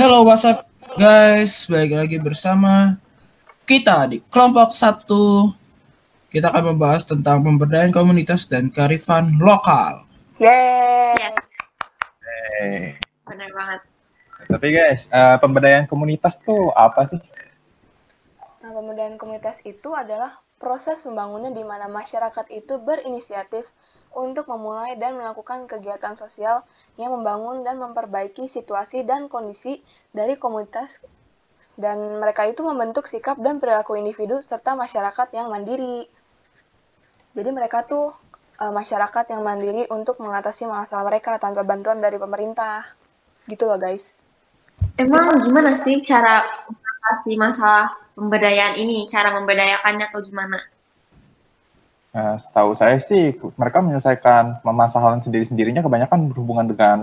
Hello, what's up guys? Balik lagi bersama kita di kelompok satu. Kita akan membahas tentang pemberdayaan komunitas dan kearifan lokal. Yeay. Eh, benar banget. tapi guys, eh, pemberdayaan komunitas tuh apa sih? Nah, pemberdayaan komunitas itu adalah proses pembangunan di mana masyarakat itu berinisiatif untuk memulai dan melakukan kegiatan sosial yang membangun dan memperbaiki situasi dan kondisi dari komunitas dan mereka itu membentuk sikap dan perilaku individu serta masyarakat yang mandiri. Jadi mereka tuh eh, masyarakat yang mandiri untuk mengatasi masalah mereka tanpa bantuan dari pemerintah. Gitu loh guys. Emang gimana sih cara mengatasi masalah pemberdayaan ini? Cara memberdayakannya atau gimana? Eh, setahu saya sih, mereka menyelesaikan permasalahan sendiri-sendirinya kebanyakan berhubungan dengan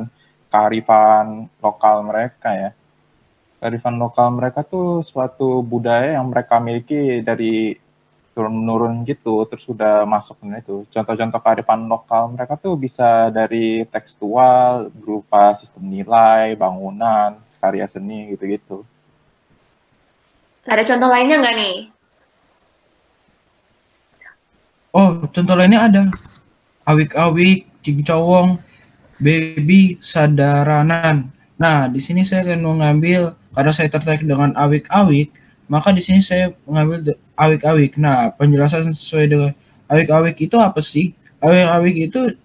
kearifan lokal mereka ya. Kearifan lokal mereka tuh suatu budaya yang mereka miliki dari turun-menurun gitu, terus sudah masuk ke itu. Contoh-contoh kearifan lokal mereka tuh bisa dari tekstual, berupa sistem nilai, bangunan, karya seni gitu-gitu. Ada contoh lainnya nggak nih? Oh, contoh lainnya ada. Awik-awik, cincowong, baby, sadaranan. Nah, di sini saya akan mengambil karena saya tertarik dengan awik-awik, maka di sini saya mengambil awik-awik. Nah, penjelasan sesuai dengan awik-awik itu apa sih? Awik-awik itu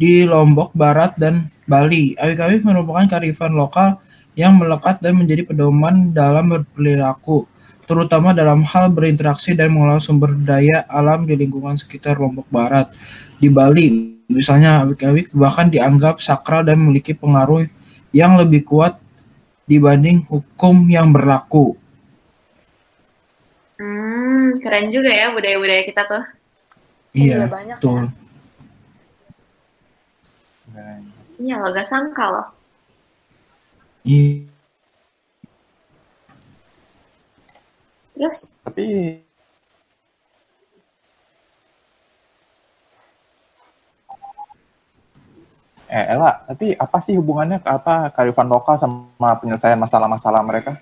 di Lombok Barat dan Bali. Awik-awik merupakan kearifan lokal yang melekat dan menjadi pedoman dalam berperilaku, terutama dalam hal berinteraksi dan mengelola sumber daya alam di lingkungan sekitar Lombok Barat. Di Bali, misalnya awik-awik bahkan dianggap sakral dan memiliki pengaruh yang lebih kuat dibanding hukum yang berlaku. Hmm, keren juga ya budaya-budaya kita tuh. Iya, Iya, banyak betul. Dan Iya lo gak sangka loh. Iya. Terus tapi eh Ella, tapi apa sih hubungannya ke apa kearifan lokal sama penyelesaian masalah-masalah mereka?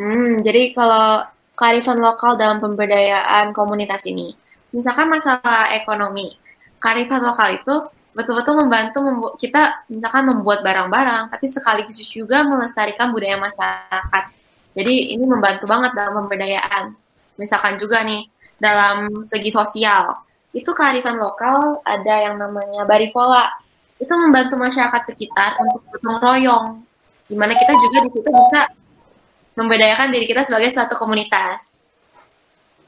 Hmm, jadi kalau kearifan lokal dalam pemberdayaan komunitas ini, misalkan masalah ekonomi, kearifan lokal itu betul-betul membantu membu- kita misalkan membuat barang-barang, tapi sekaligus juga melestarikan budaya masyarakat. Jadi ini membantu banget dalam pemberdayaan. Misalkan juga nih, dalam segi sosial, itu kearifan lokal ada yang namanya barifola. Itu membantu masyarakat sekitar untuk gotong royong. Di mana kita juga di situ bisa membedakan diri kita sebagai suatu komunitas.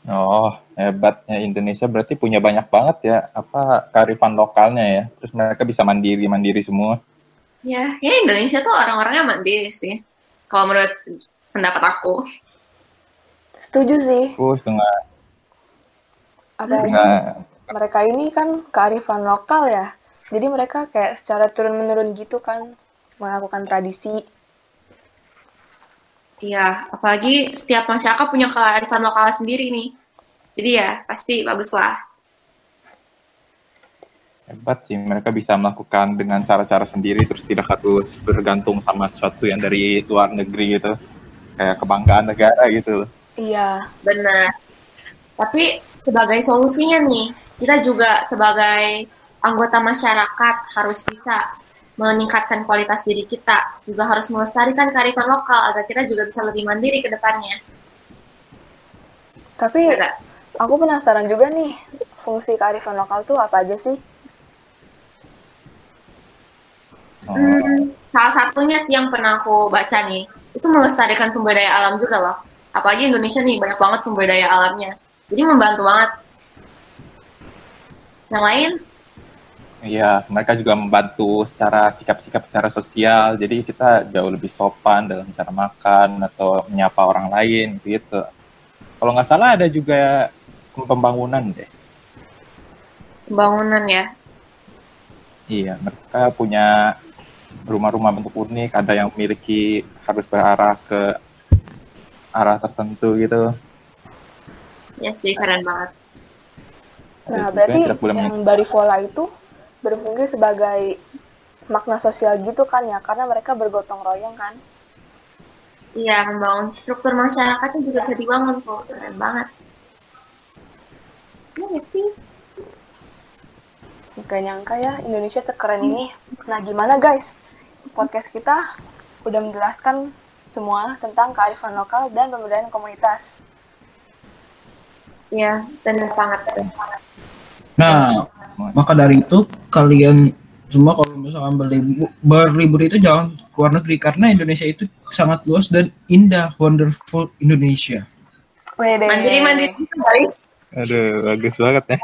Oh, hebatnya Indonesia berarti punya banyak banget ya apa kearifan lokalnya ya. Terus mereka bisa mandiri-mandiri semua. Ya, ya Indonesia tuh orang-orangnya mandiri sih. Kalau menurut pendapat aku. Setuju sih. Dengan Apalagi dengan mereka ini kan kearifan lokal ya. Jadi mereka kayak secara turun-menurun gitu kan melakukan tradisi. Iya, apalagi setiap masyarakat punya kearifan lokal sendiri nih. Jadi ya, pasti bagus lah. hebat sih mereka bisa melakukan dengan cara-cara sendiri terus tidak harus bergantung sama sesuatu yang dari luar negeri gitu. Kayak kebanggaan negara gitu. Iya. Benar. Tapi sebagai solusinya nih, kita juga sebagai anggota masyarakat harus bisa meningkatkan kualitas diri kita. Juga harus melestarikan kearifan lokal agar kita juga bisa lebih mandiri ke depannya. Tapi Ya nggak? aku penasaran juga nih, fungsi kearifan lokal tuh apa aja sih? Oh, Hmm, salah satunya sih yang pernah aku baca nih, itu melestarikan sumber daya alam juga loh. Apalagi Indonesia nih, banyak banget sumber daya alamnya. Jadi membantu banget. Yang lain, Iya, mereka juga membantu secara sikap-sikap secara sosial. Jadi kita jauh lebih sopan dalam cara makan atau menyapa orang lain gitu. Kalau nggak salah ada juga pembangunan deh. pembangunan ya. Iya, mereka punya rumah-rumah bentuk unik. Ada yang memiliki harus berarah ke arah tertentu gitu. Ya sih, keren banget. Nah, berarti yang barifola itu berfungsi sebagai makna sosial gitu kan ya, karena mereka bergotong royong kan. Iya, membangun struktur masyarakatnya juga bisa dibangun tuh. Keren banget. Iya nggak sih? Gak nyangka ya Indonesia sekeren ini. Nah gimana guys? Podcast kita udah menjelaskan semua tentang kearifan lokal dan pemberdayaan komunitas. Iya, benar banget. Nah, maka dari itu kalian semua kalau misalkan berlibur, berlibur itu jangan ke luar negeri karena Indonesia itu sangat luas dan indah, wonderful Indonesia. Wede. Mandiri mandiri guys. Aduh, bagus banget ya. Nah,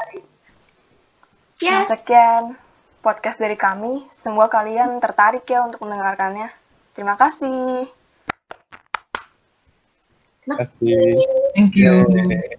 Yes. sekian podcast dari kami. Semoga kalian tertarik ya untuk mendengarkannya. Terima kasih. Terima kasih. Thank you.